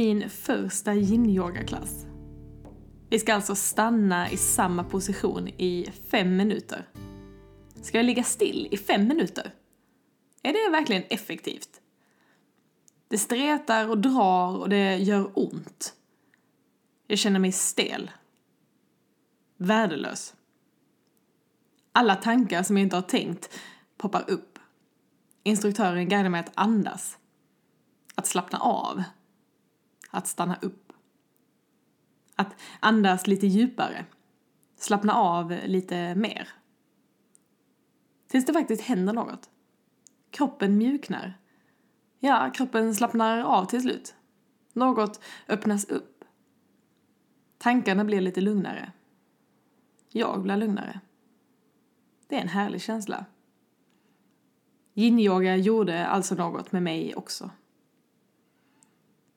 Min första yin-yoga-klass. Vi ska alltså stanna i samma position i fem minuter. Ska jag ligga still i fem minuter? Är det verkligen effektivt? Det stretar och drar och det gör ont. Jag känner mig stel. Värdelös. Alla tankar som jag inte har tänkt poppar upp. Instruktören guidar mig att andas. Att slappna av. Att stanna upp. Att andas lite djupare. Slappna av lite mer. Tills det faktiskt händer något. Kroppen mjuknar. Ja, kroppen slappnar av till slut. Något öppnas upp. Tankarna blir lite lugnare. Jag blir lugnare. Det är en härlig känsla. Yin-yoga gjorde alltså något med mig också.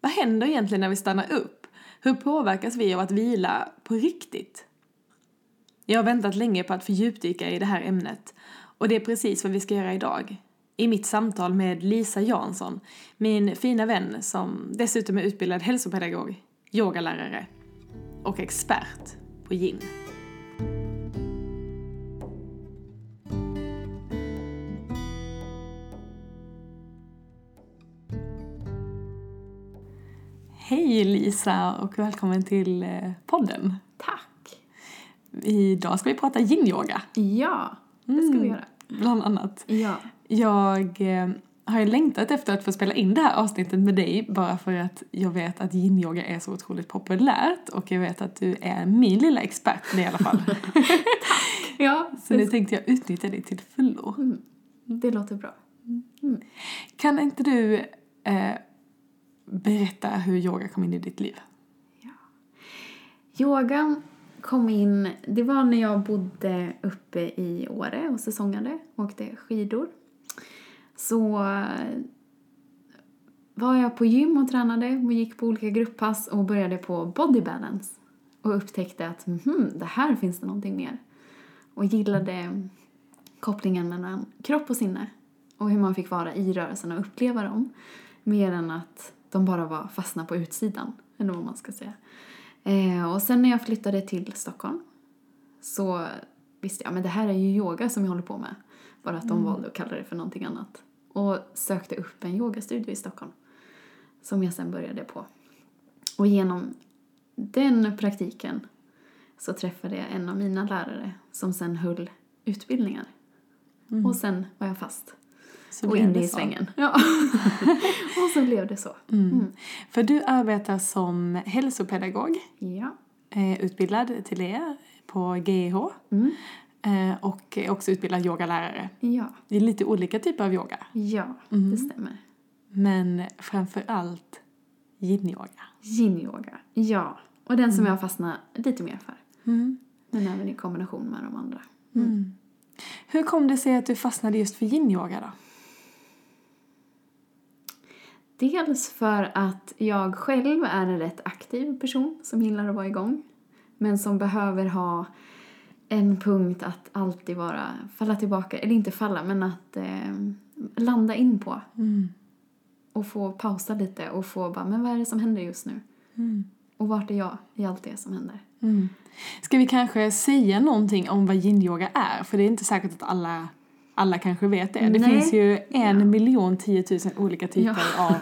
Vad händer egentligen när vi stannar upp? Hur påverkas vi av att vila på riktigt? Jag har väntat länge på att fördjupdyka i det här ämnet och det är precis vad vi ska göra idag. I mitt samtal med Lisa Jansson, min fina vän som dessutom är utbildad hälsopedagog, yogalärare och expert på yin. Hej Lisa och välkommen till eh, podden. Tack! Idag ska vi prata yin-yoga. Ja, det ska vi göra. Bland annat. Ja. Jag eh, har ju längtat efter att få spela in det här avsnittet med dig bara för att jag vet att yin-yoga är så otroligt populärt och jag vet att du är min lilla expert i alla fall. Ja, Så nu tänkte jag utnyttja dig till fullo. det låter bra. Kan inte du eh, berätta hur yoga kom in i ditt liv? Yogan kom in, det var när jag bodde uppe i Åre och säsongade, åkte skidor. Så eh, var jag på gym och tränade och gick på olika grupppass och började på body balance. Och upptäckte att mm, det här finns det någonting mer. Och gillade kopplingen mellan kropp och sinne. Och hur man fick vara i rörelsen och uppleva dem. Mer än att de bara var fastna på utsidan, eller vad man ska säga. Eh, och sen när jag flyttade till Stockholm så visste jag men det här är ju yoga som jag håller på med. Bara att de valde att kalla det för någonting annat. Och sökte upp en yogastudio i Stockholm. Som jag sen började på. Och genom den praktiken så träffade jag en av mina lärare som sen höll utbildningar. Och sen var jag fast. Så och det i så. svängen. Ja. och så blev det så. Mm. För du arbetar som hälsopedagog, Ja. eh, utbildad till det på GH Mm. eh, och är också utbildad yogalärare. Ja. Det är lite olika typer av yoga, Ja, det stämmer. men framför allt yin-yoga. Yin-yoga. Ja. Och den som jag fastnar lite mer för. Mm. Men även i kombination med de andra. Hur kom det sig att du fastnade just för yin-yoga då? Dels för att jag själv är en rätt aktiv person som gillar att vara igång. Men som behöver ha en punkt att alltid vara, falla tillbaka, eller inte falla, men att eh, landa in på. Och få pausa lite och få bara, men vad är det som händer just nu? Och vart är jag i allt det som händer? Mm. Ska vi kanske säga någonting om vad yin-yoga är? För det är inte säkert att alla, alla kanske vet det. Det Nej. finns ju en miljon tiotusen olika typer av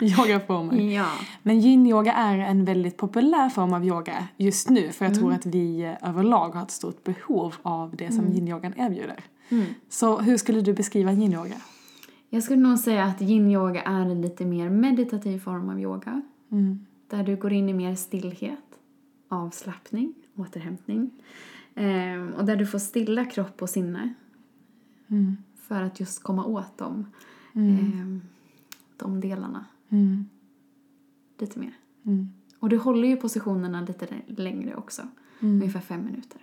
yogaformer. Ja. Men yin-yoga är en väldigt populär form av yoga just nu för jag tror att vi eh, överlag har ett stort behov av det som yin-yogan erbjuder. Så hur skulle du beskriva yin-yoga? Jag skulle nog säga att yin-yoga är en lite mer meditativ form av yoga. Där du går in i mer stillhet, avslappning, återhämtning. Ehm, och där du får stilla kropp och sinne. För att just komma åt dem, ehm, de delarna. Lite mer. Och du håller ju positionerna lite längre också. Ungefär fem minuter.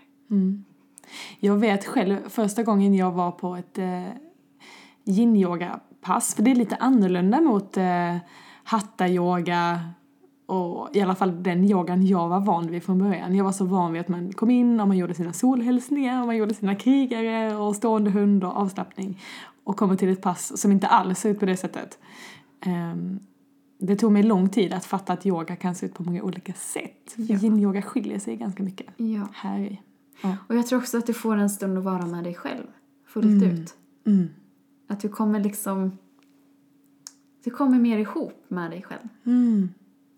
Jag vet själv första gången jag var på ett eh, yin-yoga-pass, för det är lite annorlunda mot eh, hatta-yoga och i alla fall den yogan jag var van vid från början. Jag var så van vid att man kom in och man gjorde sina solhälsningar och man gjorde sina krigare och stående hund och avslappning och kommer till ett pass som inte alls ser ut på det sättet. Ehm, det tog mig lång tid att fatta att yoga kan se ut på många olika sätt. Ja. Yin-yoga skiljer sig ganska mycket Ja. här i. Ja. Och jag tror också att du får en stund att vara med dig själv fullt ut. Mm. Att du kommer liksom... Du kommer mer ihop med dig själv. Mm.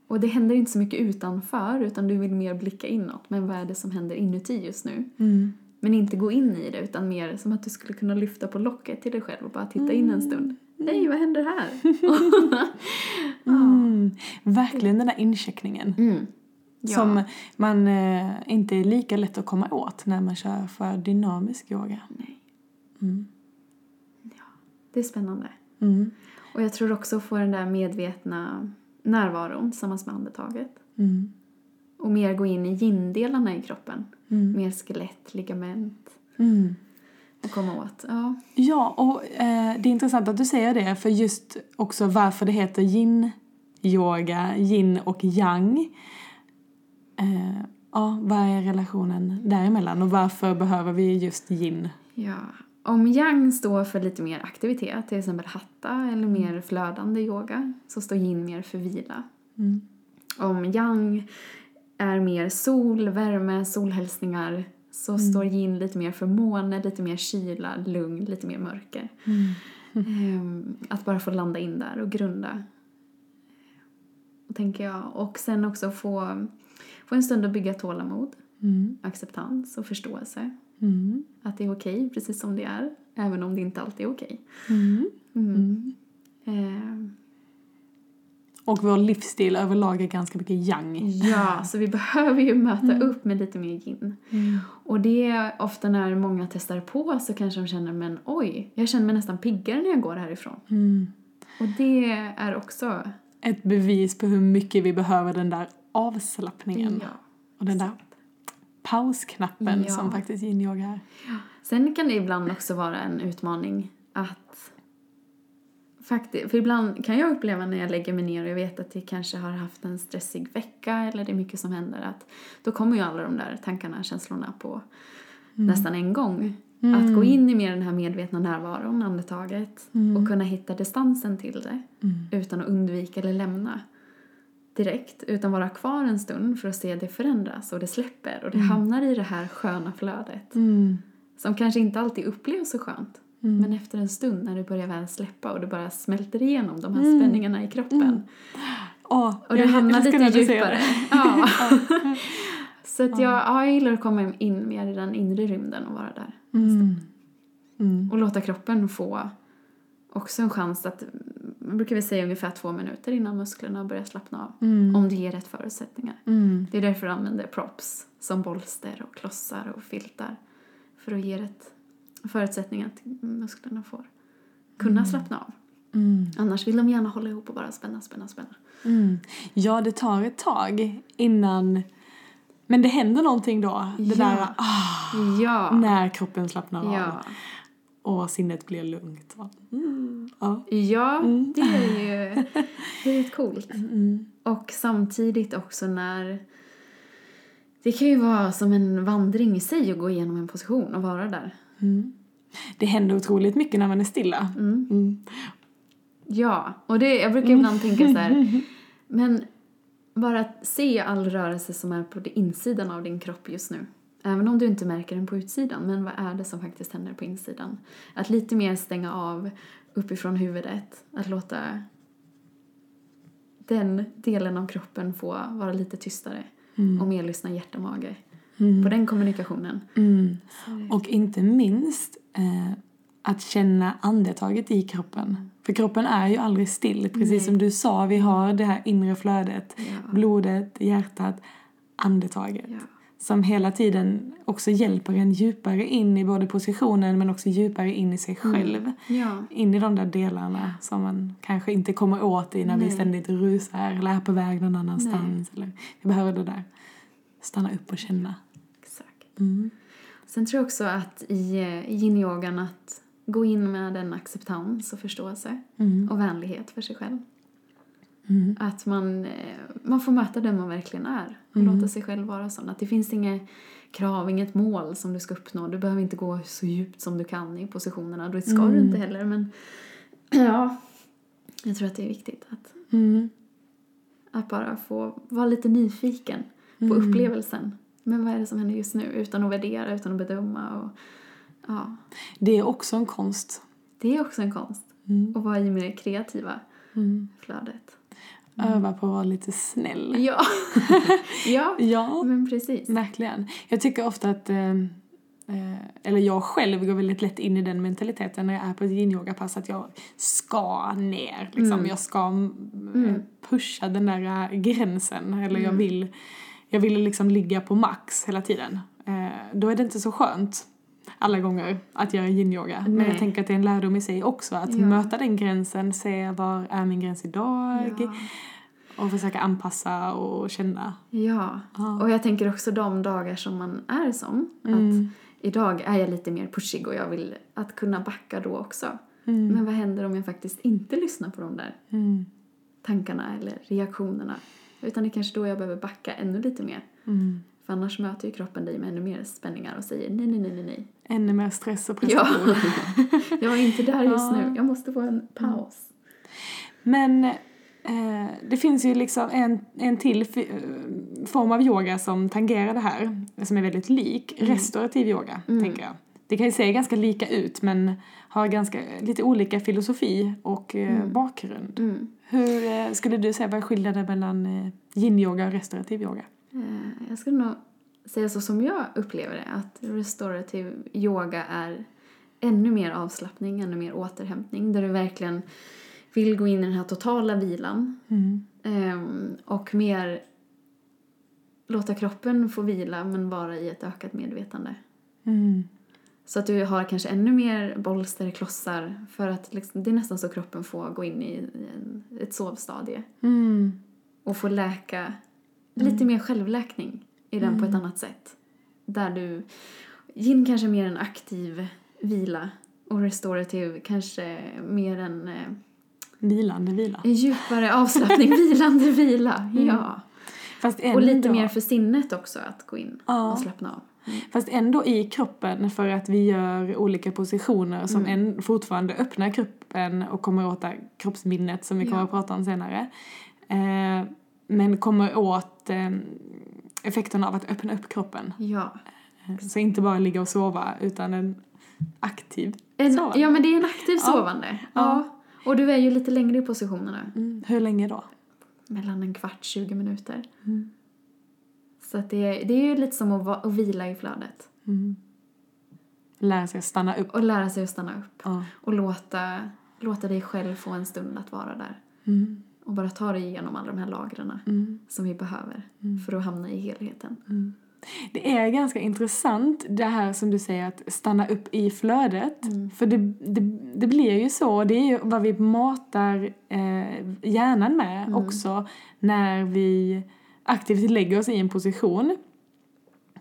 Och det händer inte så mycket utanför utan du vill mer blicka inåt. Men vad är det som händer inuti just nu? Mm. Men inte gå in i det utan mer som att du skulle kunna lyfta på locket till dig själv och bara titta in en stund. Nej, vad händer här? Mm. Verkligen den där incheckningen. Mm. Ja. Som man eh, inte är lika lätt att komma åt när man kör för dynamisk yoga. Nej. Mm. Det är spännande. Mm. Och jag tror också att få den där medvetna närvaron tillsammans med andetaget. Mm. Och mer gå in i yin-delarna i kroppen. Mm. Mer skelett, ligament Mm. och komma åt. Ja. Ja, och eh, det är intressant att du säger det, för just också varför det heter yin-yoga, yin och yang. Eh, ja, vad är relationen däremellan och varför behöver vi just yin? ja. Om yang står för lite mer aktivitet, till exempel hatta eller mer flödande yoga, så står yin mer för vila. Mm. Om yang är mer sol, värme, solhälsningar så står yin lite mer för måne, lite mer kyla, lugn, lite mer mörker. Ehm, att bara få landa in där och grunda. Och tänker jag. Och sen också få, få en stund att bygga tålamod, Mm. acceptans och förståelse. Mm. Att det är okej precis som det är, även om det inte alltid är okej. Mm. Mm. Ehm, Och vår livsstil överlag är ganska mycket yang. Ja, så vi behöver ju möta upp med lite mer yin. Och det är ofta när många testar på så kanske de känner men oj, jag känner mig nästan piggare när jag går härifrån. Mm. Och det är också... Ett bevis på hur mycket vi behöver den där avslappningen. Ja. Och den där pausknappen Ja. som faktiskt yin-yoga är. Sen kan det ibland också vara en utmaning att faktiskt, för ibland kan jag uppleva när jag lägger mig ner och jag vet att jag kanske har haft en stressig vecka eller det är mycket som händer att då kommer ju alla de där tankarna, känslorna på nästan en gång. Att gå in i mer den här medvetna närvaron, andetaget och kunna hitta distansen till det utan att undvika eller lämna direkt utan vara kvar en stund för att se det förändras och det släpper och det hamnar i det här sköna flödet Mm. som kanske inte alltid upplevs så skönt men efter en stund när det börjar väl släppa och det bara smälter igenom de här spänningarna i kroppen Åh, och du jag hamnar lite när du säger djupare. det. Ja. så att jag, ja, jag gillar att komma in mer i den inre rymden och vara där. Mm. Mm. Och låta kroppen få också en chans att, brukar väl säga ungefär två minuter innan musklerna börjar slappna av. Mm. Om det ger rätt förutsättningar. Mm. Det är därför jag använder props som bolster och klossar och filtar. För att ge rätt förutsättningar att musklerna får kunna slappna av. Mm. Annars vill de gärna hålla ihop och bara spänna, spänna, spänna. Mm. Ja, det tar ett tag innan... Men det händer någonting då. Det Ja. där ah, Ja. när kroppen slappnar av Ja. Och sinnet blir lugnt. Mm. Ja. Ja, det är ju det är coolt. Mm. Och samtidigt också när... Det kan ju vara som en vandring i sig att gå igenom en position och vara där. Mm. Det händer otroligt mycket när man är stilla. Mm. Ja, och det, jag brukar ibland tänka så här, men bara att se all rörelse som är på insidan av din kropp just nu. Även om du inte märker den på utsidan, men vad är det som faktiskt händer på insidan? Att lite mer stänga av uppifrån huvudet, att låta den delen av kroppen få vara lite tystare och mer lyssna hjärta-mage. På den kommunikationen. Mm. Och inte minst eh, att känna andetaget i kroppen. För kroppen är ju aldrig still. Precis Nej. som du sa, vi har det här inre flödet. Ja. Blodet, hjärtat, andetaget. Ja. Som hela tiden också hjälper en djupare in i både positionen men också djupare in i sig själv. Ja. In i de där delarna som man kanske inte kommer åt i när vi Nej. ständigt rusar eller är på väg någon annanstans. Eller, vi behöver det där. Stanna upp och känna. Exakt. Mm. Sen tror jag också att i eh, yin-yogan att gå in med en acceptans och förståelse Mm. och vänlighet för sig själv. Mm. Att man, eh, man får möta den man verkligen är och Mm. låta sig själv vara sån. Att det finns inget krav, inget mål som du ska uppnå. Du behöver inte gå så djupt som du kan i positionerna. Det ska du Mm. inte heller men ja, jag tror att det är viktigt att Mm. Att bara få vara lite nyfiken på Mm. upplevelsen. Men vad är det som händer just nu? Utan att värdera, utan att bedöma. Och, ja, Det är också en konst. det är också en konst. Mm. Att vara i det kreativa Mm. Öva på att vara lite snäll. Ja, ja Ja, men precis. verkligen. Jag tycker ofta att, eh, eh, eller jag själv går väldigt lätt in i den mentaliteten när jag är på ett yin-yoga-pass att jag ska ner. Liksom. Mm. Jag ska mm. Mm. pusha den där eh, gränsen. Eller jag Mm. vill, jag vill liksom ligga på max hela tiden. Eh, då är det inte så skönt alla gånger att göra yin-yoga. Men jag tänker att det är en lärdom i sig också. Att Ja. möta den gränsen, se var är min gräns idag? Ja. Och försöka anpassa och känna. ja, Ja. och jag tänker också de dagar som man är som. Att Mm. idag är jag lite mer pushig och jag vill att kunna backa då också. Mm. Men vad händer om jag faktiskt inte lyssnar på de där Mm. tankarna eller reaktionerna? Utan det är kanske då jag behöver backa ännu lite mer. Mm. För annars möter ju kroppen dig med ännu mer spänningar och säger nej, nej, nej, nej, nej. Ännu mer stress och Ja, prestation. jag är inte där just Ja. nu. Jag måste få en paus. Men eh, det finns ju liksom en, en till eh, form av yoga som tangerar det här, som är väldigt lik. Restaurativ yoga, Mm. tänker jag. Det kan ju se ganska lika ut men har ganska, lite olika filosofi och eh, Mm. bakgrund. Mm. Hur eh, skulle du säga, vad är skillnaden mellan yin-yoga och restaurativ yoga? Eh, Jag skulle nog säga så som jag upplever det, att restorative yoga är ännu mer avslappning, ännu mer återhämtning, där du verkligen vill gå in i den här totala vilan Mm. ehm, och mer låta kroppen få vila men vara i ett ökat medvetande. Mm. Så att du har kanske ännu mer bolster, klossar, för att liksom, det är nästan så kroppen får gå in i en, ett sovstadie Mm. och få läka, lite mer självläkning i den på ett annat sätt. Där du, yin kanske mer en aktiv vila och restorative kanske mer en, eh, Vilande vila. en djupare avslappning, vilande vila. Ja. Fast Och lite ändå- mer för sinnet också att gå in Ja. och slappna av. Fast ändå i kroppen för att vi gör olika positioner som Mm. en, fortfarande öppnar kroppen och kommer åt kroppsminnet som vi kommer Ja. att prata om senare. Eh, men kommer åt eh, effekterna av att öppna upp kroppen. Ja. Eh, Så inte bara ligga och sova utan en aktiv En, sovande. ja, men det är en aktiv sovande. Ja. Ja. Och du är ju lite längre i positionerna. Mm. Hur länge då? Mellan en kvart, 20 minuter. Mm. Så att det, är, det är ju lite som att, va, att vila i flödet. Mm. Lära sig att stanna upp. Och lära sig att stanna upp. Ja. Och låta, låta dig själv få en stund att vara där. Mm. Och bara ta dig igenom alla de här lagren Mm. som vi behöver för att hamna i helheten. Det är ganska intressant det här som du säger att stanna upp i flödet. Mm. För det, det, det blir ju så, det är ju vad vi matar eh, hjärnan med Mm. också när vi aktivt lägger oss i en position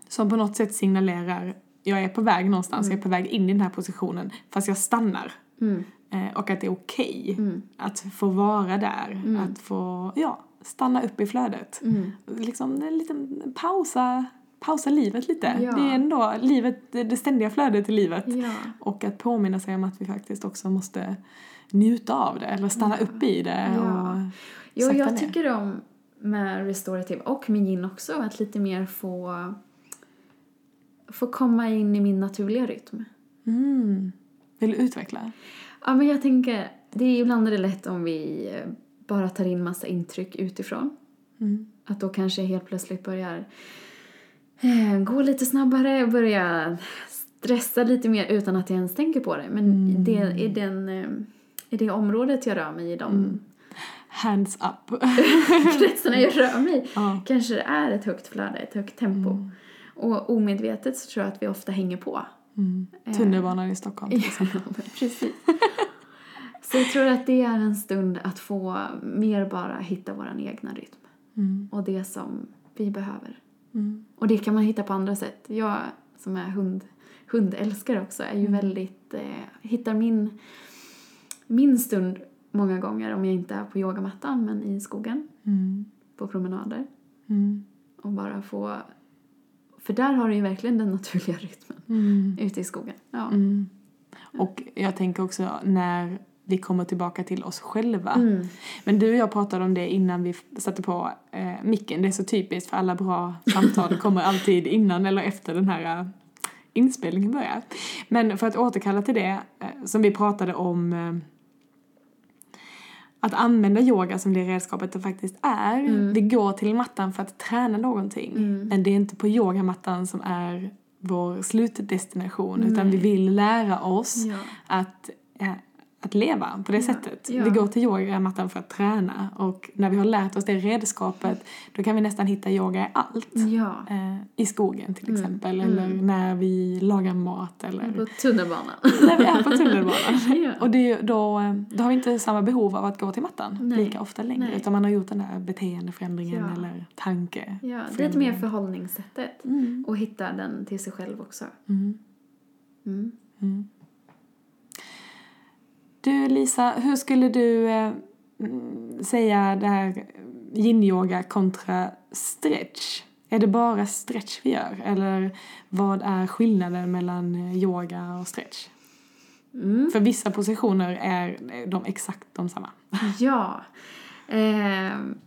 som på något sätt signalerar jag är på väg någonstans, jag är på väg in i den här positionen fast jag stannar. Mm. Eh, och att det är okej Mm. att få vara där, att få, ja, stanna upp i flödet. Mm. Liksom en liten pausa, pausa livet lite. Ja. Det är ändå livet, det ständiga flödet i livet. Ja. Och att påminna sig om att vi faktiskt också måste njuta av det eller stanna upp i det Ja. och Jo, jag ner. tycker om med restorative och med yin också att lite mer få, få komma in i min naturliga rytm. Mm. Vill du utveckla? Ja, men jag tänker, det är ibland är det lätt om vi eh, bara tar in massa intryck utifrån. Mm. Att då kanske helt plötsligt börjar eh, gå lite snabbare, börja stressa lite mer utan att jag ens tänker på det. Men Mm. det, i, den, eh, i det området jag rör mig i, de Mm. Hands up. kretsarna jag rör mig ja. kanske det är ett högt flöde, ett högt tempo. Mm. Och omedvetet så tror jag att vi ofta hänger på. Mm. Eh. Tunnelbanan i Stockholm. till exempel. precis. Så jag tror att det är en stund att få mer bara hitta vår egna rytm. Mm. Och det som vi behöver. Mm. Och det kan man hitta på andra sätt. Jag som är hund, hundälskare också är ju väldigt, eh, hittar min, min stund många gånger om jag inte är på yogamattan men i skogen, Mm. på promenader. Mm. Och bara få, för där har du ju verkligen den naturliga rytmen Mm. ute i skogen. Ja. Mm. Och jag tänker också när vi kommer tillbaka till oss själva. Mm. Men du och jag pratade om det innan vi satte på eh, micken. Det är så typiskt för alla bra samtal kommer alltid innan eller efter den här eh, inspelningen börjar. Men för att återkalla till det eh, som vi pratade om eh, att använda yoga som det redskapet det faktiskt är. Mm. Vi går till mattan för att träna någonting. Men det är inte på yogamattan som är vår slutdestination utan vi vill lära oss Ja. att, eh, att leva på det sättet. ja. Vi går till yogamattan för att träna och när vi har lärt oss det redskapet då kan vi nästan hitta yoga i allt. Ja. Eh, I skogen till Mm. exempel eller när vi lagar mat eller På tunnelbanan. när vi är på tunnelbanan. Ja. Och det, är då, eh, då har vi inte samma behov av att gå till mattan Nej. lika ofta längre Nej. utan man har gjort den där beteendeförändringen Ja. eller tanke. Ja, lite mer förhållningssättet. Mm. Och hitta den till sig själv också. Mm. Du Lisa, hur skulle du eh, mm, säga det här yin-yoga kontra stretch? Är det bara stretch vi gör eller vad är skillnaden mellan eh, yoga och stretch? Mm. För vissa positioner är de exakt de samma. Ja. Ehm,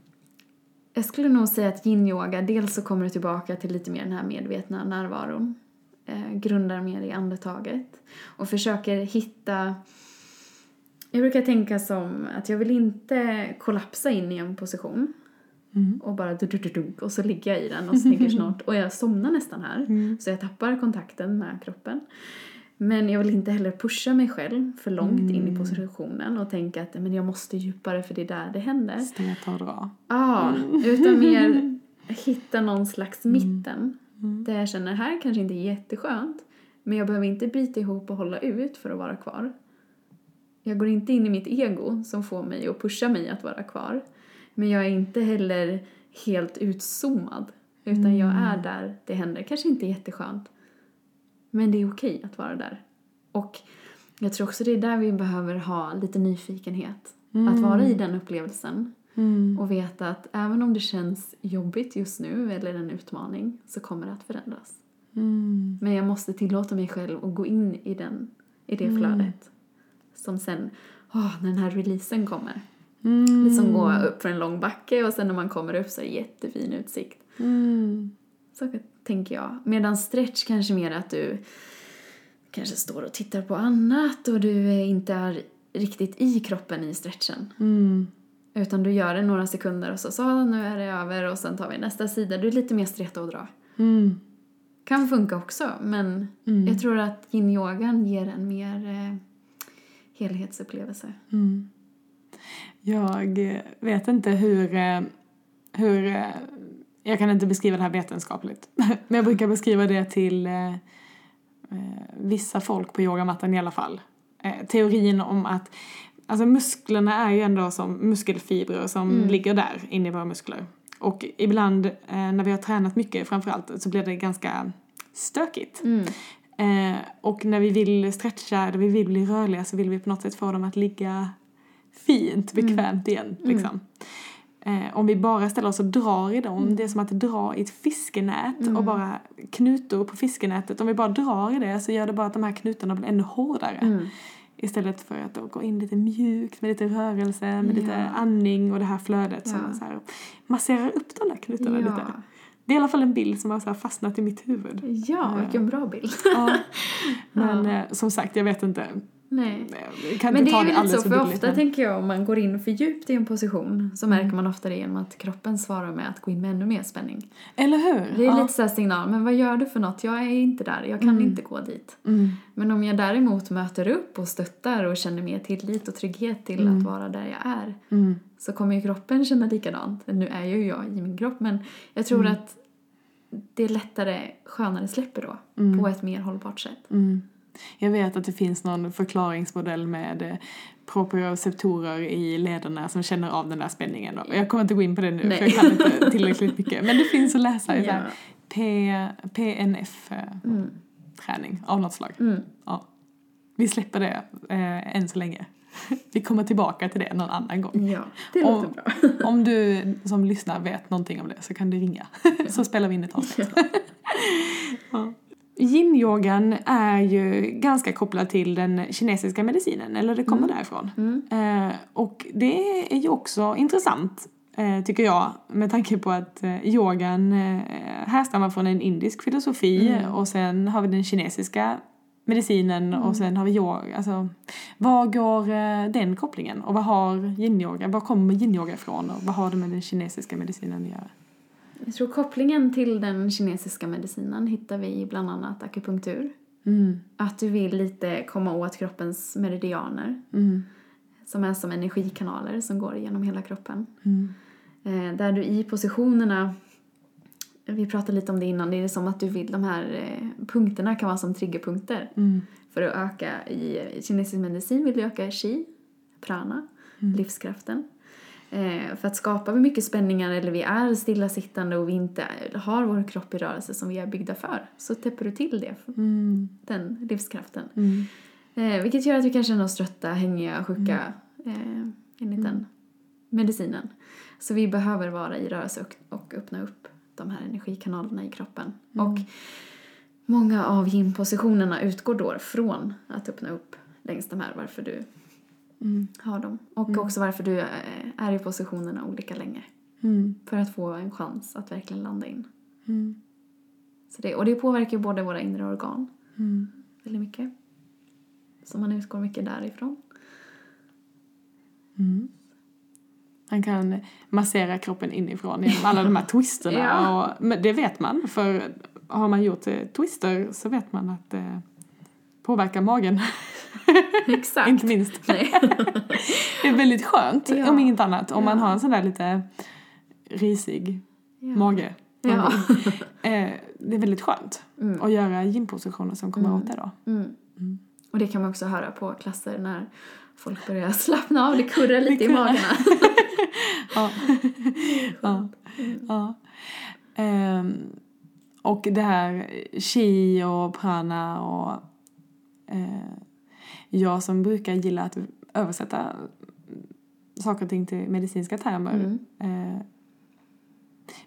jag skulle nog säga att yin-yoga, dels så kommer du tillbaka till lite mer den här medvetna närvaron. Eh, grundar mer i andetaget. Och försöker hitta... Jag brukar tänka som att jag vill inte kollapsa in i en position. Mm. Och bara du, du, du, du, och så ligger jag i den och jag snart, och jag somnar nästan här. Mm. Så jag tappar kontakten med kroppen. Men jag vill inte heller pusha mig själv för långt in Mm. i positionen och tänka att men jag måste djupare för det är där det händer. Streta och dra. Ja, utan mer hitta någon slags mitten. Mm. Där jag känner, här kanske inte är jätteskönt. Men jag behöver inte bita ihop och hålla ut för att vara kvar. Jag går inte in i mitt ego som får mig att pusha mig att vara kvar. Men jag är inte heller helt utzoomad. Utan jag är där det händer. Kanske inte jätteskönt. Men det är okej att vara där. Och jag tror också det är där vi behöver ha lite nyfikenhet. Att vara i den upplevelsen. Mm. Och veta att även om det känns jobbigt just nu eller en utmaning så kommer det att förändras. Mm. Men jag måste tillåta mig själv att gå in i, den, i det flödet. Som sen, åh, när den här releasen kommer. Mm. Lite som gå upp för en lång backe och sen när man kommer upp så är det jättefin utsikt. Mm. Så tänker jag. Medan stretch kanske mer att du kanske står och tittar på annat och du är inte är riktigt i kroppen i stretchen. Mm. Utan du gör det några sekunder och så, så nu är det över och sen tar vi nästa sida. Du är lite mer streta och dra. Mm. Kan funka också, men Mm. jag tror att yin-yogan ger en mer eh, helhetsupplevelse. Mm. Jag eh, vet inte hur, eh, hur... eh, Jag kan inte beskriva det här vetenskapligt. Men jag brukar beskriva det till vissa folk på yogamattan i alla fall. Teorin om att alltså musklerna är ju ändå som muskelfibrer som ligger där inne i våra muskler. Och ibland när vi har tränat mycket framförallt så blir det ganska stökigt. Mm. Eh, och när vi vill stretcha, när vi vill bli rörliga så vill vi på något sätt få dem att ligga fint, bekvämt igen. Liksom. Eh, om vi bara ställer oss och drar i dem, det är som att dra i ett fiskenät och bara knutor på fiskenätet. Om vi bara drar i det så gör det bara att de här knutarna blir ännu hårdare. Mm. Istället för att då gå in lite mjukt med lite rörelse, med lite Ja. andning och det här flödet som Ja. så här, masserar upp de där knutarna lite. Ja. Det är i alla fall en bild som har så fastnat i mitt huvud. ja, vilken bra bild. Ja. Men eh, som sagt, jag vet inte. Nej. Jag kan Men det är väl så, för bildligt. ofta men- tänker jag om man går in för djupt i en position så märker man ofta det genom att kroppen svarar med att gå in med ännu mer spänning. Eller hur? Det är ja. lite så här signal, men vad gör du för något? Jag är inte där, jag kan inte gå dit. Mm. Men om jag däremot möter upp och stöttar och känner mer tillit och trygghet till att vara där jag är Mm. Så kommer ju kroppen känna likadant. Nu är ju jag i min kropp men jag tror Mm. att det är lättare, skönare släpper då på ett mer hållbart sätt. Mm. Jag vet att det finns någon förklaringsmodell med eh, proprioceptorer i lederna som känner av den där spänningen. Jag kommer inte gå in på det nu Nej. för jag kan inte tillräckligt mycket. Men det finns att läsa i Ja. här P, PNF-träning av något slag. Mm. Ja. Vi släpper det eh, än så länge. Vi kommer tillbaka till det någon annan gång. Ja, det Om- låter bra. Om du som lyssnar vet någonting om det så kan du ringa så spelar vi in ett avsnitt. ja. yin-yogan är ju ganska kopplad till den kinesiska medicinen, eller det kommer därifrån. Eh, och det är ju också intressant, eh, tycker jag, med tanke på att eh, yogan eh, härstammar från en indisk filosofi och sen har vi den kinesiska medicinen och sen har vi yoga. Alltså, var går eh, den kopplingen? Och vad har yin-yoga, var kommer yin-yoga ifrån och vad har det med den kinesiska medicinen att göra? Jag tror kopplingen till den kinesiska medicinen hittar vi i bland annat akupunktur. Mm. Att du vill lite komma åt kroppens meridianer. Mm. Som är som energikanaler som går genom hela kroppen. Mm. Eh, där du i positionerna, vi pratade lite om det innan, det är som att du vill, de här eh, punkterna kan vara som triggerpunkter. Mm. För att öka, i kinesisk medicin vill du öka qi, prana, livskraften. Eh, för att skapar vi mycket spänningar eller vi är stillasittande och vi inte har vår kropp i rörelse som vi är byggda för så täpper du till det, Mm. den livskraften. Mm. Eh, vilket gör att vi kan känna oss trötta, hängiga, sjuka eh, enligt den medicinen. Så vi behöver vara i rörelse och, och öppna upp de här energikanalerna i kroppen. Och många av yin-positionerna utgår då från att öppna upp längs de här varför du Mm. har dem. Och också varför du eh, är i positionerna olika länge. Mm. För att få en chans att verkligen landa in. Mm. Så det, och det påverkar ju både våra inre organ Mm. väldigt mycket. Så man utgår mycket därifrån. Mm. Man kan massera kroppen inifrån genom alla de här twisterna. Ja. och, men det vet man, för har man gjort eh, twister så vet man att det påverkar magen, Exakt. inte minst. Det är väldigt skönt, Ja. om inget annat, om man Ja. har en sån där lite risig mage. Ja. Eh, det är väldigt skönt Mm. att göra gympositioner som kommer åt det då. Mm. Och det kan man också höra på klasser när folk börjar slappna av, det kurrar lite Det i magarna. Ja. ja. ja. Ehm, och det här chi och prana och eh, jag som brukar gilla att översätta saker och ting till medicinska termer. Mm. Eh,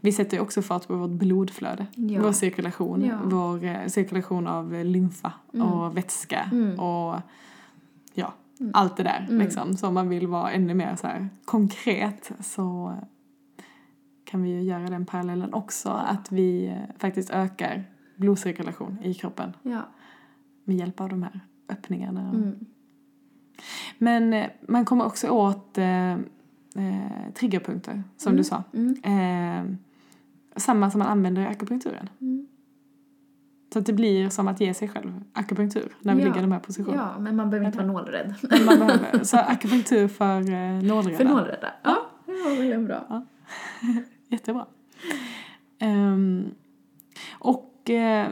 vi sätter ju också fart på vårt blodflöde, Ja. vår cirkulation, Ja. vår eh, cirkulation av lymfa och vätska Mm. och ja, allt det där liksom. Så om man vill vara ännu mer så här konkret så kan vi ju göra den parallellen också att vi eh, faktiskt ökar blodcirkulation i kroppen Ja. med hjälp av de här öppningarna. Mm. Men eh, man kommer också åt eh, eh, triggerpunkter, som du sa. Mm. Eh, samma som man använder i akupunkturen. Mm. Så att det blir som att ge sig själv akupunktur när vi Ja. ligger i de här positionerna. ja, men man behöver inte vara nålrädd. Men Man behöver, så akupunktur för eh, nålreda. För nålrädda. Ja, det var väldigt bra. Jättebra. Ehm, och eh,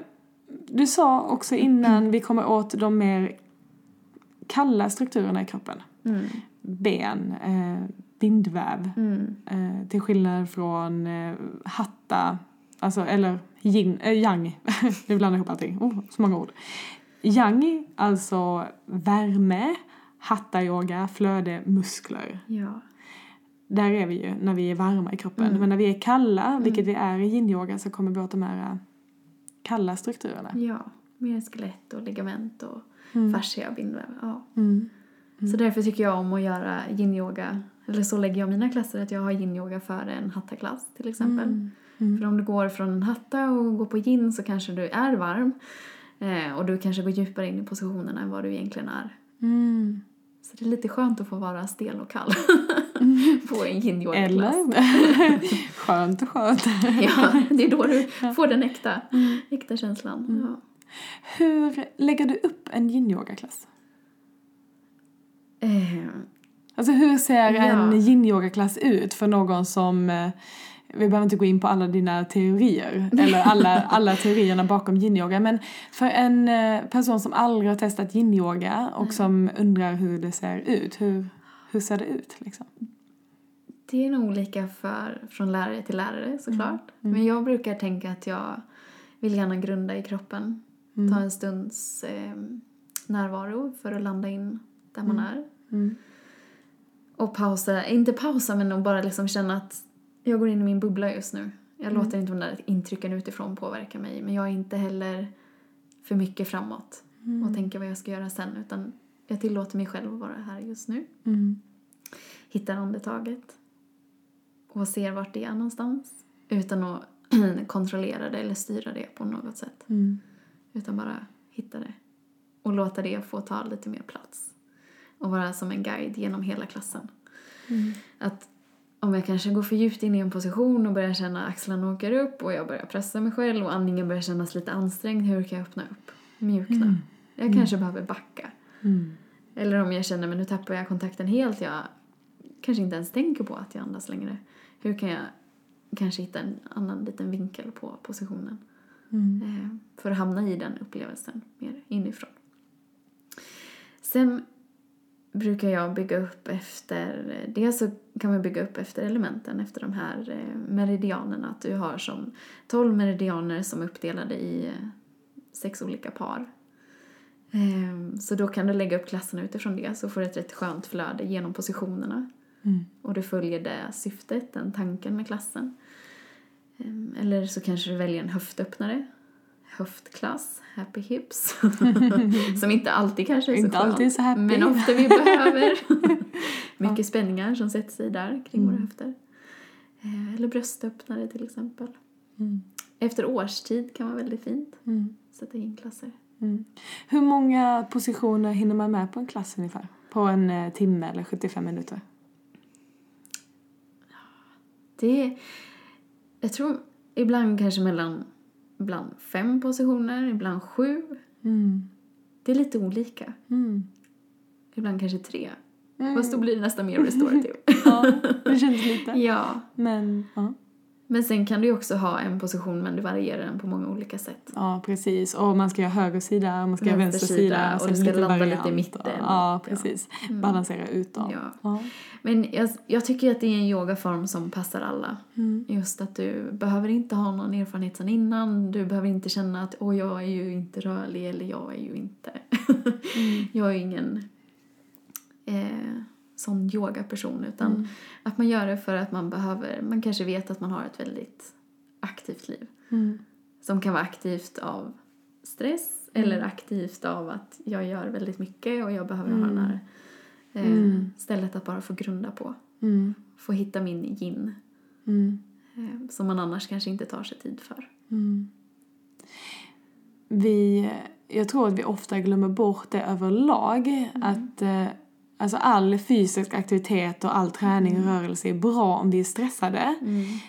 du sa också innan vi kommer åt de mer kalla strukturerna i kroppen. Mm. Ben, eh, bindväv. Mm. Eh, till skillnad från eh, hatta, alltså, eller yin, eh, yang. nu blandar jag ihop allting. Oh, så många ord. Yang, alltså värme, hatta-yoga, flöde, muskler. Ja. Där är vi ju när vi är varma i kroppen. Mm. Men när vi är kalla, vilket vi är i yin-yoga, så kommer vi åt de här äh, kalla strukturerna. ja, mer skelett och ligament och Mm. fascia och bindväv. Ja. Mm. Så därför tycker jag om att göra yin-yoga, eller så lägger jag mina klasser att jag har yin-yoga före en hatta-klass till exempel. Mm. Mm. För om du går från en hatta och går på yin så kanske du är varm eh, och du kanske går djupare in i positionerna än vad du egentligen är. Mm. Så det är lite skönt att få vara stel och kall på en yin-yoga-klass. Eller? skönt och skönt. Ja, det är då du får den äkta, äkta känslan. Mm. Ja. Hur lägger du upp en yin-yoga-klass? Eh, Alltså hur ser Ja. en yin-yoga-klass ut för någon som eh, vi behöver inte gå in på alla dina teorier, eller alla, alla teorierna bakom yin-yoga, men för en eh, person som aldrig har testat yin-yoga och som undrar hur det ser ut, hur, hur ser det ut liksom? det är nog olika för, från lärare till lärare såklart. Men jag brukar tänka att jag vill gärna grunda i kroppen. Ta en stunds eh, närvaro för att landa in där man är. Mm. Och pausa, inte pausa men bara liksom känna att jag går in i min bubbla just nu. Jag låter inte de där intrycken utifrån påverka mig men jag är inte heller för mycket framåt och tänka vad jag ska göra sen. Utan jag tillåter mig själv att vara här just nu. Mm. Hittar andetaget. Och ser vart det är någonstans. Utan att kontrollera det eller styra det på något sätt. Mm. Utan bara hitta det. Och låta det få ta lite mer plats. Och vara som en guide genom hela klassen. Att om jag kanske går för djupt in i en position och börjar känna axlarna åker upp och jag börjar pressa mig själv och andningen börjar kännas lite ansträngd. Hur kan jag öppna upp? Mjukna. Jag kanske behöver backa. Mm. Eller om jag känner men nu tappar jag kontakten helt. Jag kanske inte ens tänker på att jag andas längre. Hur kan jag kanske hitta en annan liten vinkel på positionen? Mm. Eh, för att hamna i den upplevelsen mer inifrån. Sen brukar jag bygga upp efter, dels så kan man bygga upp efter elementen, efter de här eh, meridianerna. Att du har som 12 meridianer som är uppdelade i eh, sex olika par. Eh, Så då kan du lägga upp klasserna utifrån det så får du ett rätt skönt flöde genom positionerna. Mm. Och du följer det syftet, den tanken med klassen. Ehm, Eller så kanske du väljer en höftöppnare. Höftklass, happy hips. som inte alltid kanske är så Inte skön, alltid så happy. Men ofta vi behöver. Mycket spänningar som sätter sig där kring våra Mm. höfter. Eh, Eller bröstöppnare till exempel. Mm. Efter årstid kan vara väldigt fint. Mm. Sätta in klasser. Mm. Hur många positioner hinner man med på en klass ungefär? På en eh, timme eller 75 minuter? Det jag tror ibland kanske mellan ibland fem positioner, ibland sju. Mm. Det är lite olika. Mm. Ibland kanske tre. Mm. Fast då blir det nästan mer restorative. Ja, det känns lite. ja. Men, ja. Men sen kan du ju också ha en position men du varierar den på många olika sätt. ja, precis. Och man ska göra höger sida, man ska göra Vänster sida, och du ska lite landa lite i variant. mitten. Ja, Ja. precis. Mm. Balansera utåt. Ja. Ja. Men jag, jag tycker att det är en yogaform som passar alla. Mm. Just att du behöver inte ha någon erfarenhet sedan innan. Du behöver inte känna att åh, jag är ju inte rörlig eller jag är ju inte... Mm. jag är ju ingen eh, sån yogaperson utan Mm. att man gör det för att man behöver, man kanske vet att man har ett väldigt aktivt liv. Mm. Som kan vara aktivt av stress eller aktivt av att jag gör väldigt mycket och jag behöver ha det här eh, Mm. stället att bara få grunda på. Mm. Få hitta min yin Mm. eh, som man annars kanske inte tar sig tid för. Mm. Vi, jag tror att vi ofta glömmer bort det överlag. Att eh, alltså all fysisk aktivitet och all träning och rörelse är bra om vi är stressade.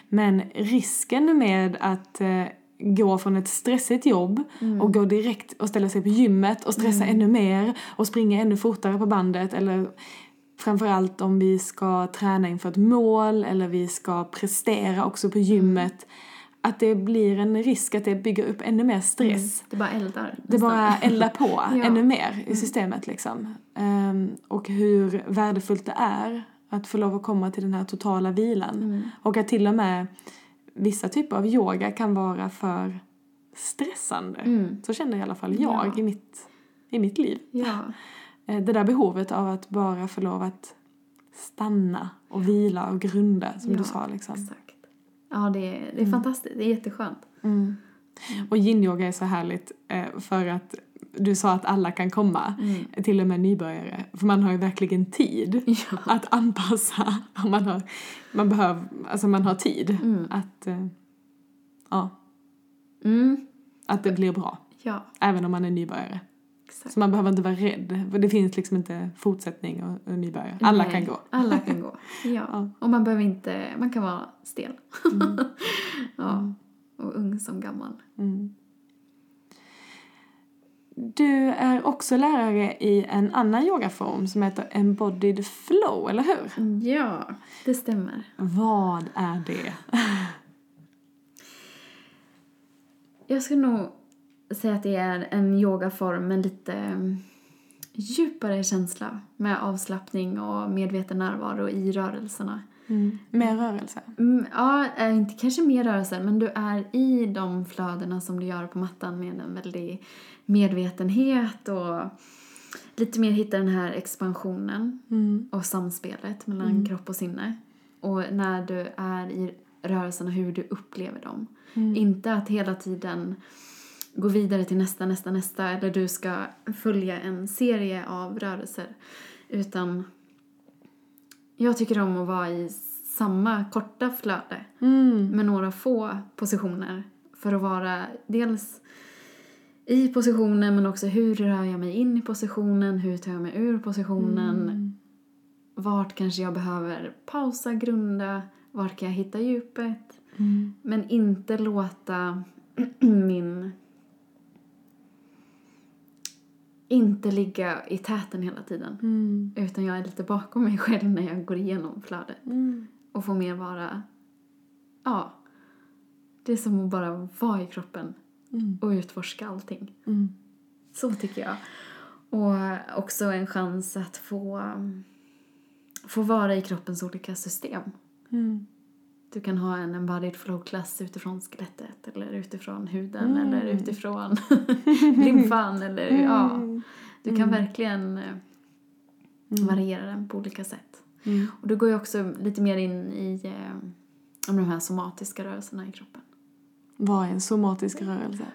Men risken med att eh, gå från ett stressigt jobb och gå direkt och ställa sig på gymmet och stressa ännu mer och springa ännu fortare på bandet eller framförallt om vi ska träna inför ett mål eller vi ska prestera också på gymmet att det blir en risk att det bygger upp ännu mer stress. Det bara eldar. Det bara eldar på Ja. ännu mer i systemet liksom. Ehm, och hur värdefullt det är att få lov att komma till den här totala vilan. Mm. Och att till och med vissa typer av yoga kan vara för stressande. Mm. Så känner i alla fall jag Ja. i, mitt, i mitt liv. Ja. Eh, Det där behovet av att bara få lov att stanna och vila och grunda som Ja, du sa liksom. Exakt. Ja, det är, det är fantastiskt. Det är jätteskönt. Mm. Och yin-yoga är så härligt eh, för att du sa att alla kan komma, till och med nybörjare. För man har ju verkligen tid Ja. att anpassa. Man har, man behöver, alltså man har tid Mm. att, eh, ja, Mm. att det blir bra. Ja, Även om man är nybörjare. Exakt. Så man behöver inte vara rädd. För det finns liksom inte fortsättning och, och nybörjare. Alla Nej, kan gå. Alla kan gå. Ja. Ja. Och man behöver inte, man kan vara stel. Mm. ja. Och ung som gammal. Mm. Du är också lärare i en annan yogaform som heter embodied flow, eller hur? Ja, det stämmer. Vad är det? Jag skulle nog säga att det är en yogaform med lite mm, djupare känsla med avslappning och medveten närvaro i rörelserna. Mm. Mer rörelse? Mm, ja, eh, inte kanske mer rörelse, men du är i de flödena som du gör på mattan med en väldig medvetenhet och lite mer hitta den här expansionen Mm. och samspelet mellan kropp och sinne. Och när du är i rörelserna, hur du upplever dem. Mm. Inte att hela tiden gå vidare till nästa, nästa, nästa eller du ska följa en serie av rörelser. Utan jag tycker om att vara i samma korta flöde Mm. med några få positioner för att vara dels i positionen men också hur rör jag mig in i positionen, hur tar jag mig ur positionen, Mm. vart kanske jag behöver pausa, grunda, vart kan jag hitta djupet. Mm. Men inte låta min... Inte ligga i täten hela tiden. Mm. Utan jag är lite bakom mig själv när jag går igenom flödet. Mm. Och får mer vara... Ja. Det är som att bara vara i kroppen Mm. och utforska allting. Mm. Så tycker jag. Och också en chans att få, få vara i kroppens olika system. Mm. Du kan ha en embodied flow-klass utifrån skelettet eller utifrån huden Mm. eller utifrån lymfan eller ja. Du kan Mm. verkligen eh, variera den på olika sätt. Mm. Och du går ju också lite mer in i eh, de här somatiska rörelserna i kroppen. Vad är en somatisk rörelse?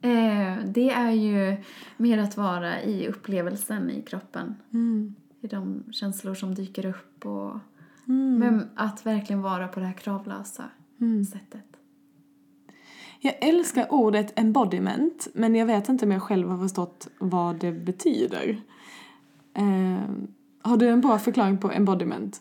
Eh, det är ju mer att vara i upplevelsen i kroppen. Mm. I de känslor som dyker upp och Mm. men att verkligen vara på det här kravlösa Mm. sättet. Jag älskar ordet embodiment, men jag vet inte om jag själv har förstått vad det betyder. Eh, har du en bra förklaring på embodiment?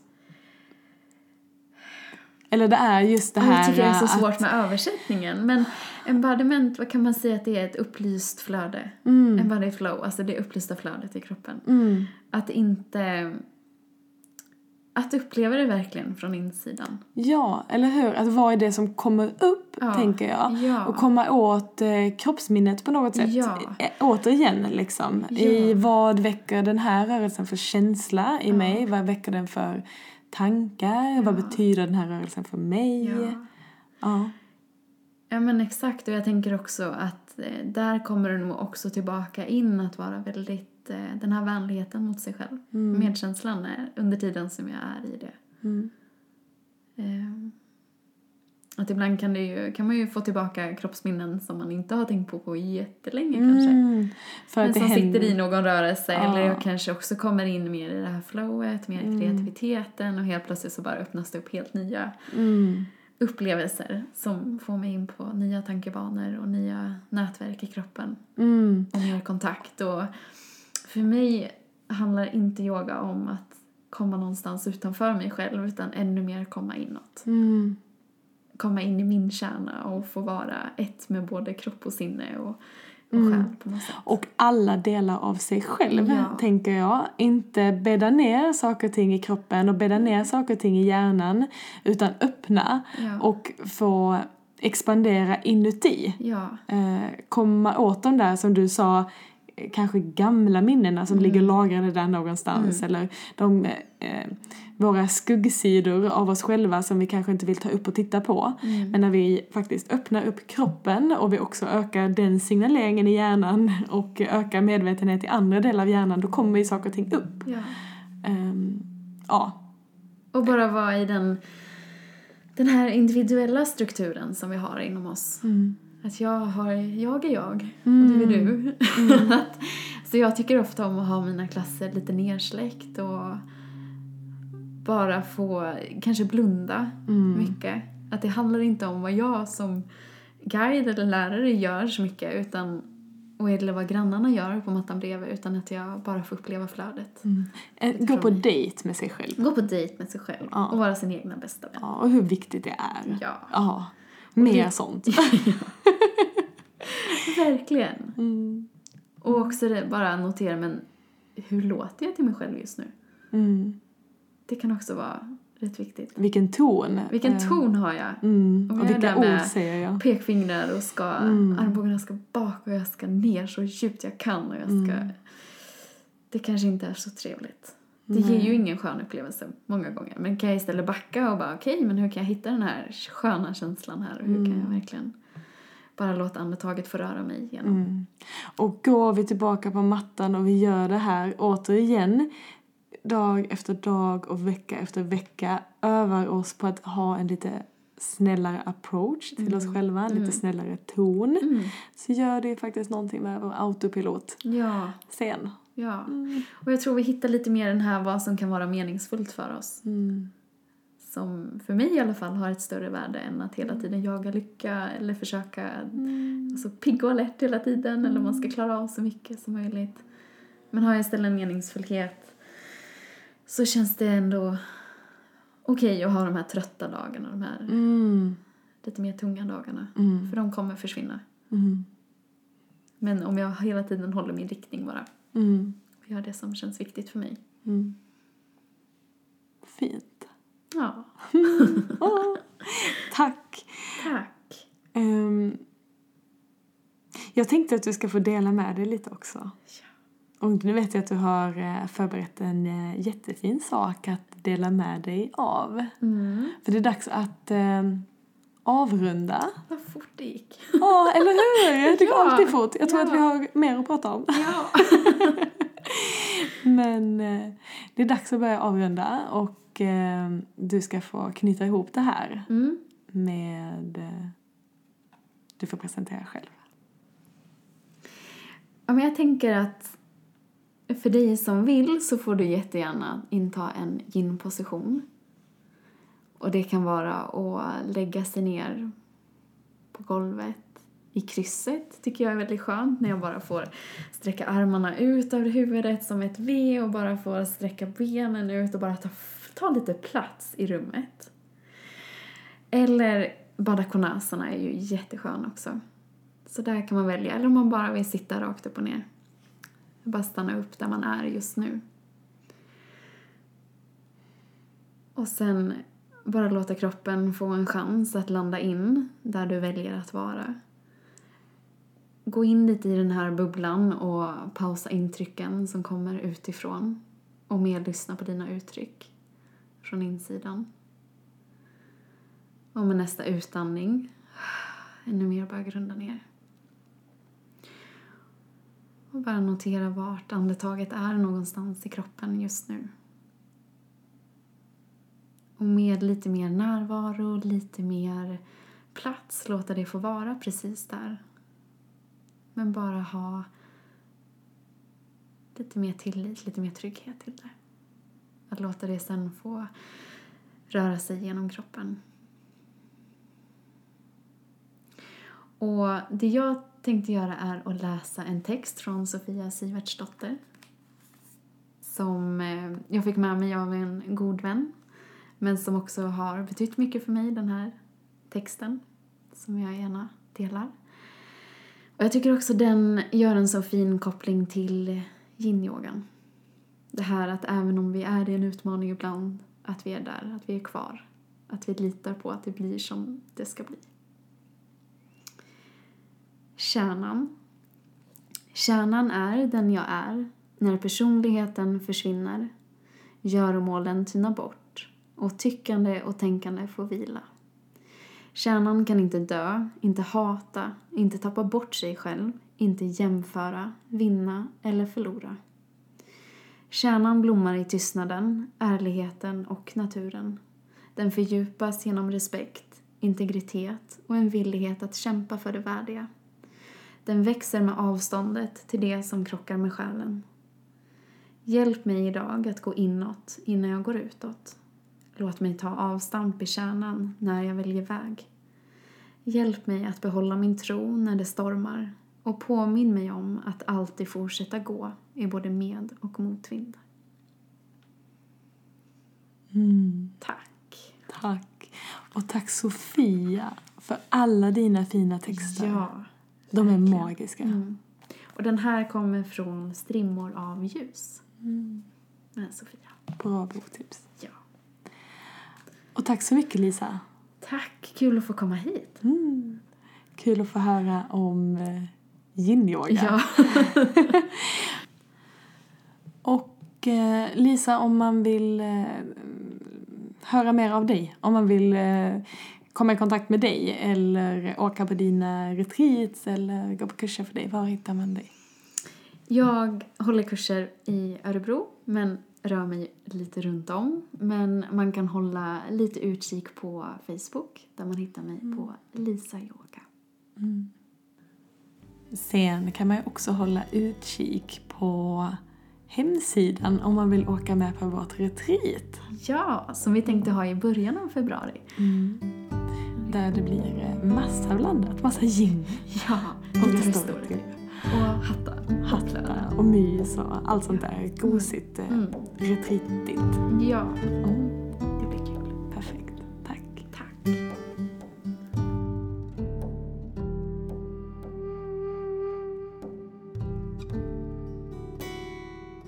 Eller det är just det här jag tycker det är så att- svårt med översättningen. Men embodiment, vad kan man säga att det är? Ett upplyst flöde. Mm. Embodied flow, alltså det upplysta flödet i kroppen. Mm. Att inte... Att uppleva det verkligen från insidan. Ja, eller hur? Att vad är det som kommer upp, Ja. tänker jag. Ja. Och komma åt eh, kroppsminnet på något sätt. Ja. Eh, återigen, liksom. I vad väcker den här rörelsen för känsla i mig? Vad väcker den för tankar? Vad betyder den här rörelsen för mig? Ja. Ja. Ja men exakt och jag tänker också att eh, där kommer det nog också tillbaka in att vara väldigt, eh, den här vänligheten mot sig själv. Mm. Medkänslan är under tiden som jag är i det. Mm. Eh, att ibland kan, det ju, kan man ju få tillbaka kroppsminnen som man inte har tänkt på på jättelänge kanske. Mm. För Men att som händer. sitter i någon rörelse Ja. eller jag kanske också kommer in mer i det här flowet, mer i Mm. kreativiteten och helt plötsligt så bara öppnas det upp helt nya Mm. upplevelser som får mig in på nya tankebanor och nya nätverk i kroppen Mm. och mer kontakt. Och för mig handlar inte yoga om att komma någonstans utanför mig själv utan ännu mer komma inåt. Mm. Komma in i min kärna och få vara ett med både kropp och sinne och, och Mm. själ på något sätt. Och alla delar av sig själv, Ja. tänker jag. Inte bädda ner saker och ting i kroppen och bädda ner saker och ting i hjärnan. Utan öppna Ja. och få expandera inuti. ja. Eh, komma åt de där, som du sa, kanske gamla minnena som ligger lagrade där någonstans. Eller de, eh, våra skuggsidor av oss själva som vi kanske inte vill ta upp och titta på. Men när vi faktiskt öppnar upp kroppen och vi också ökar den signaleringen i hjärnan och ökar medvetenhet i andra delar av hjärnan, då kommer ju saker och ting upp. ja. Ehm, ja. Och bara vara i den, den här individuella strukturen som vi har inom oss. Att jag, har, jag är jag och du är du. att, så jag tycker ofta om att ha mina klasser lite nersläckt och bara få kanske blunda mycket. Att det handlar inte om vad jag som guide eller lärare gör så mycket utan och eller vad grannarna gör på mattan bredvid utan att jag bara får uppleva flödet. Eh, Gå på dejt med sig själv. Gå på dejt med sig själv Ja. och vara sin egna bästa vän. Ja, och hur viktigt det är. Ja. Ja. Mer det- sånt. Verkligen. Mm. Och också det, bara notera, men hur låter jag till mig själv just nu? Mm. Det kan också vara rätt viktigt. Vilken ton. Vilken Eh, ton har jag? Mm. Och jag vilka med ord säger jag. Pekfingrar och ska, Mm. armbågarna ska bak och jag ska ner så djupt jag kan och jag ska... Mm. Det kanske inte är så trevligt. Det ger ju ingen skön upplevelse många gånger. Men kan jag istället backa och bara okej, men hur kan jag hitta den här sköna känslan här? Och hur kan jag verkligen bara låta andetaget få röra mig igenom? Mm. Och går vi tillbaka på mattan och vi gör det här återigen dag efter dag och vecka efter vecka övar oss på att ha en lite snällare approach till oss själva, en lite snällare ton, Mm. så gör det ju faktiskt någonting med vår autopilot Ja, sen. ja. Och jag tror vi hittar lite mer den här vad som kan vara meningsfullt för oss. Mm. Som för mig i alla fall har ett större värde än att hela tiden jaga lycka eller försöka alltså, pigg och alert hela tiden eller man ska klara av så mycket som möjligt. Men har jag istället en meningsfullhet så känns det ändå okej att ha de här trötta dagarna, de här Mm. lite mer tunga dagarna. Mm. För de kommer försvinna. Mm. Men om jag hela tiden håller min riktning bara Mm. och gör det som känns viktigt för mig. Mm. Fint. Ja, tack. tack. Ehm, jag tänkte att du ska få dela med dig lite också. Och nu vet jag att du har eh, förberett en eh, jättefin sak att dela med dig av. Mm. För det är dags att eh, avrunda. Vad fort det gick. Ja, eller hur? Det går Ja, alltid fort. Jag tror ja. att vi har mer att prata om. Ja. Men eh, det är dags att börja avrunda och eh, du ska få knyta ihop det här Mm. med... Eh, du får presentera själv. Ja, men jag tänker att för dig som vill så får du jättegärna inta en yin-position. Och det kan vara att lägga sig ner på golvet i krysset tycker jag är väldigt skönt när jag bara får sträcka armarna ut över huvudet som ett V och bara får sträcka benen ut och bara ta, ta lite plats i rummet. Eller badakonasana är ju jätteskön också. Så där kan man välja. Eller om man bara vill sitta rakt upp och ner. Bara stanna upp där man är just nu. Och sen bara låta kroppen få en chans att landa in där du väljer att vara. Gå in lite i den här bubblan och pausa intrycken som kommer utifrån. Och mer lyssna på dina uttryck från insidan. Och med nästa utandning ännu mer bara grunda ner. Och bara notera vart andetaget är någonstans i kroppen just nu. Och med lite mer närvaro, lite mer plats, låta det få vara precis där. Men bara ha lite mer tillit, lite mer trygghet till det. Att låta det sen få röra sig genom kroppen. Och det jag tänkte göra är att läsa en text från Sofia Sivertsdotter. Som eh, jag fick med mig av en god vän. Men som också har betytt mycket för mig, den här texten. Som jag gärna delar. Och jag tycker också den gör en så fin koppling till yin-yogan. Det här att även om vi är i en utmaning ibland, att vi är där, att vi är kvar. Att vi litar på att det blir som det ska bli. Kärnan. Kärnan är den jag är när personligheten försvinner, göromålen tynar bort och tyckande och tänkande får vila. Kärnan kan inte dö, inte hata, inte tappa bort sig själv, inte jämföra, vinna eller förlora. Kärnan blommar i tystnaden, ärligheten och naturen. Den fördjupas genom respekt, integritet och en villighet att kämpa för det värdiga. Den växer med avståndet till det som krockar med själen. Hjälp mig idag att gå inåt innan jag går utåt. Låt mig ta avstamp i kärnan när jag väljer väg. Hjälp mig att behålla min tro när det stormar och påminn mig om att alltid fortsätta gå i både med och motvind. Mm, Tack. tack. Och tack Sofia för alla dina fina texter. Ja. De är verkligen. magiska. Mm. Och den här kommer från Strimmor av ljus. Mm. Sofia. Bra boktips. Ja. Och tack så mycket Lisa. Tack, kul att få komma hit. Mm. Kul att få höra om eh, yin-yoga. Ja. Och eh, Lisa, om man vill eh, höra mer av dig, om man vill eh, komma i kontakt med dig eller åka på dina retreats eller gå på kurser för dig, var hittar man dig? Jag håller kurser i Örebro, men rör mig lite runt om. Men man kan hålla lite utkik på Facebook där man hittar mig på Lisa Yoga. Sen kan man också hålla utkik på hemsidan om man vill åka med på vårt retreat. Ja, som vi tänkte ha i början av februari. Där det blir massa blandat, massa gym Ja, och restaurang. Och mys och allt sånt där gosigt, eh, Mm. retreatigt. Ja, Mm. det blir kul. Perfekt, tack. Tack.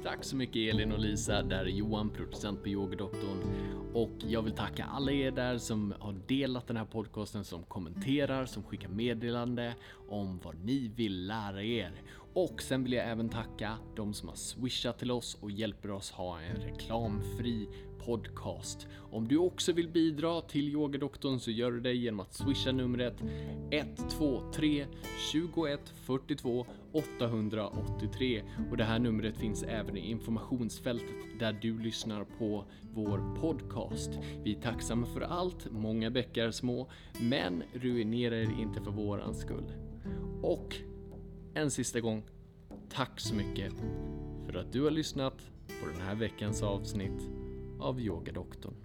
Tack så mycket Elin och Lisa, där är Johan, producent på Yogadoktorn. Och jag vill tacka alla er där som har delat den här podcasten, som kommenterar, som skickar meddelande om vad ni vill lära er. Och sen vill jag även tacka de som har swishat till oss och hjälper oss ha en reklamfri podcast. Om du också vill bidra till Yogadoktorn så gör du det genom att swisha numret 123 21 42 883 och det här numret finns även i informationsfältet där du lyssnar på vår podcast. Vi är tacksamma för allt, många bäckar små, men ruinera er inte för våran skull. Och en sista gång, tack så mycket för att du har lyssnat på den här veckans avsnitt av yogadoktorn.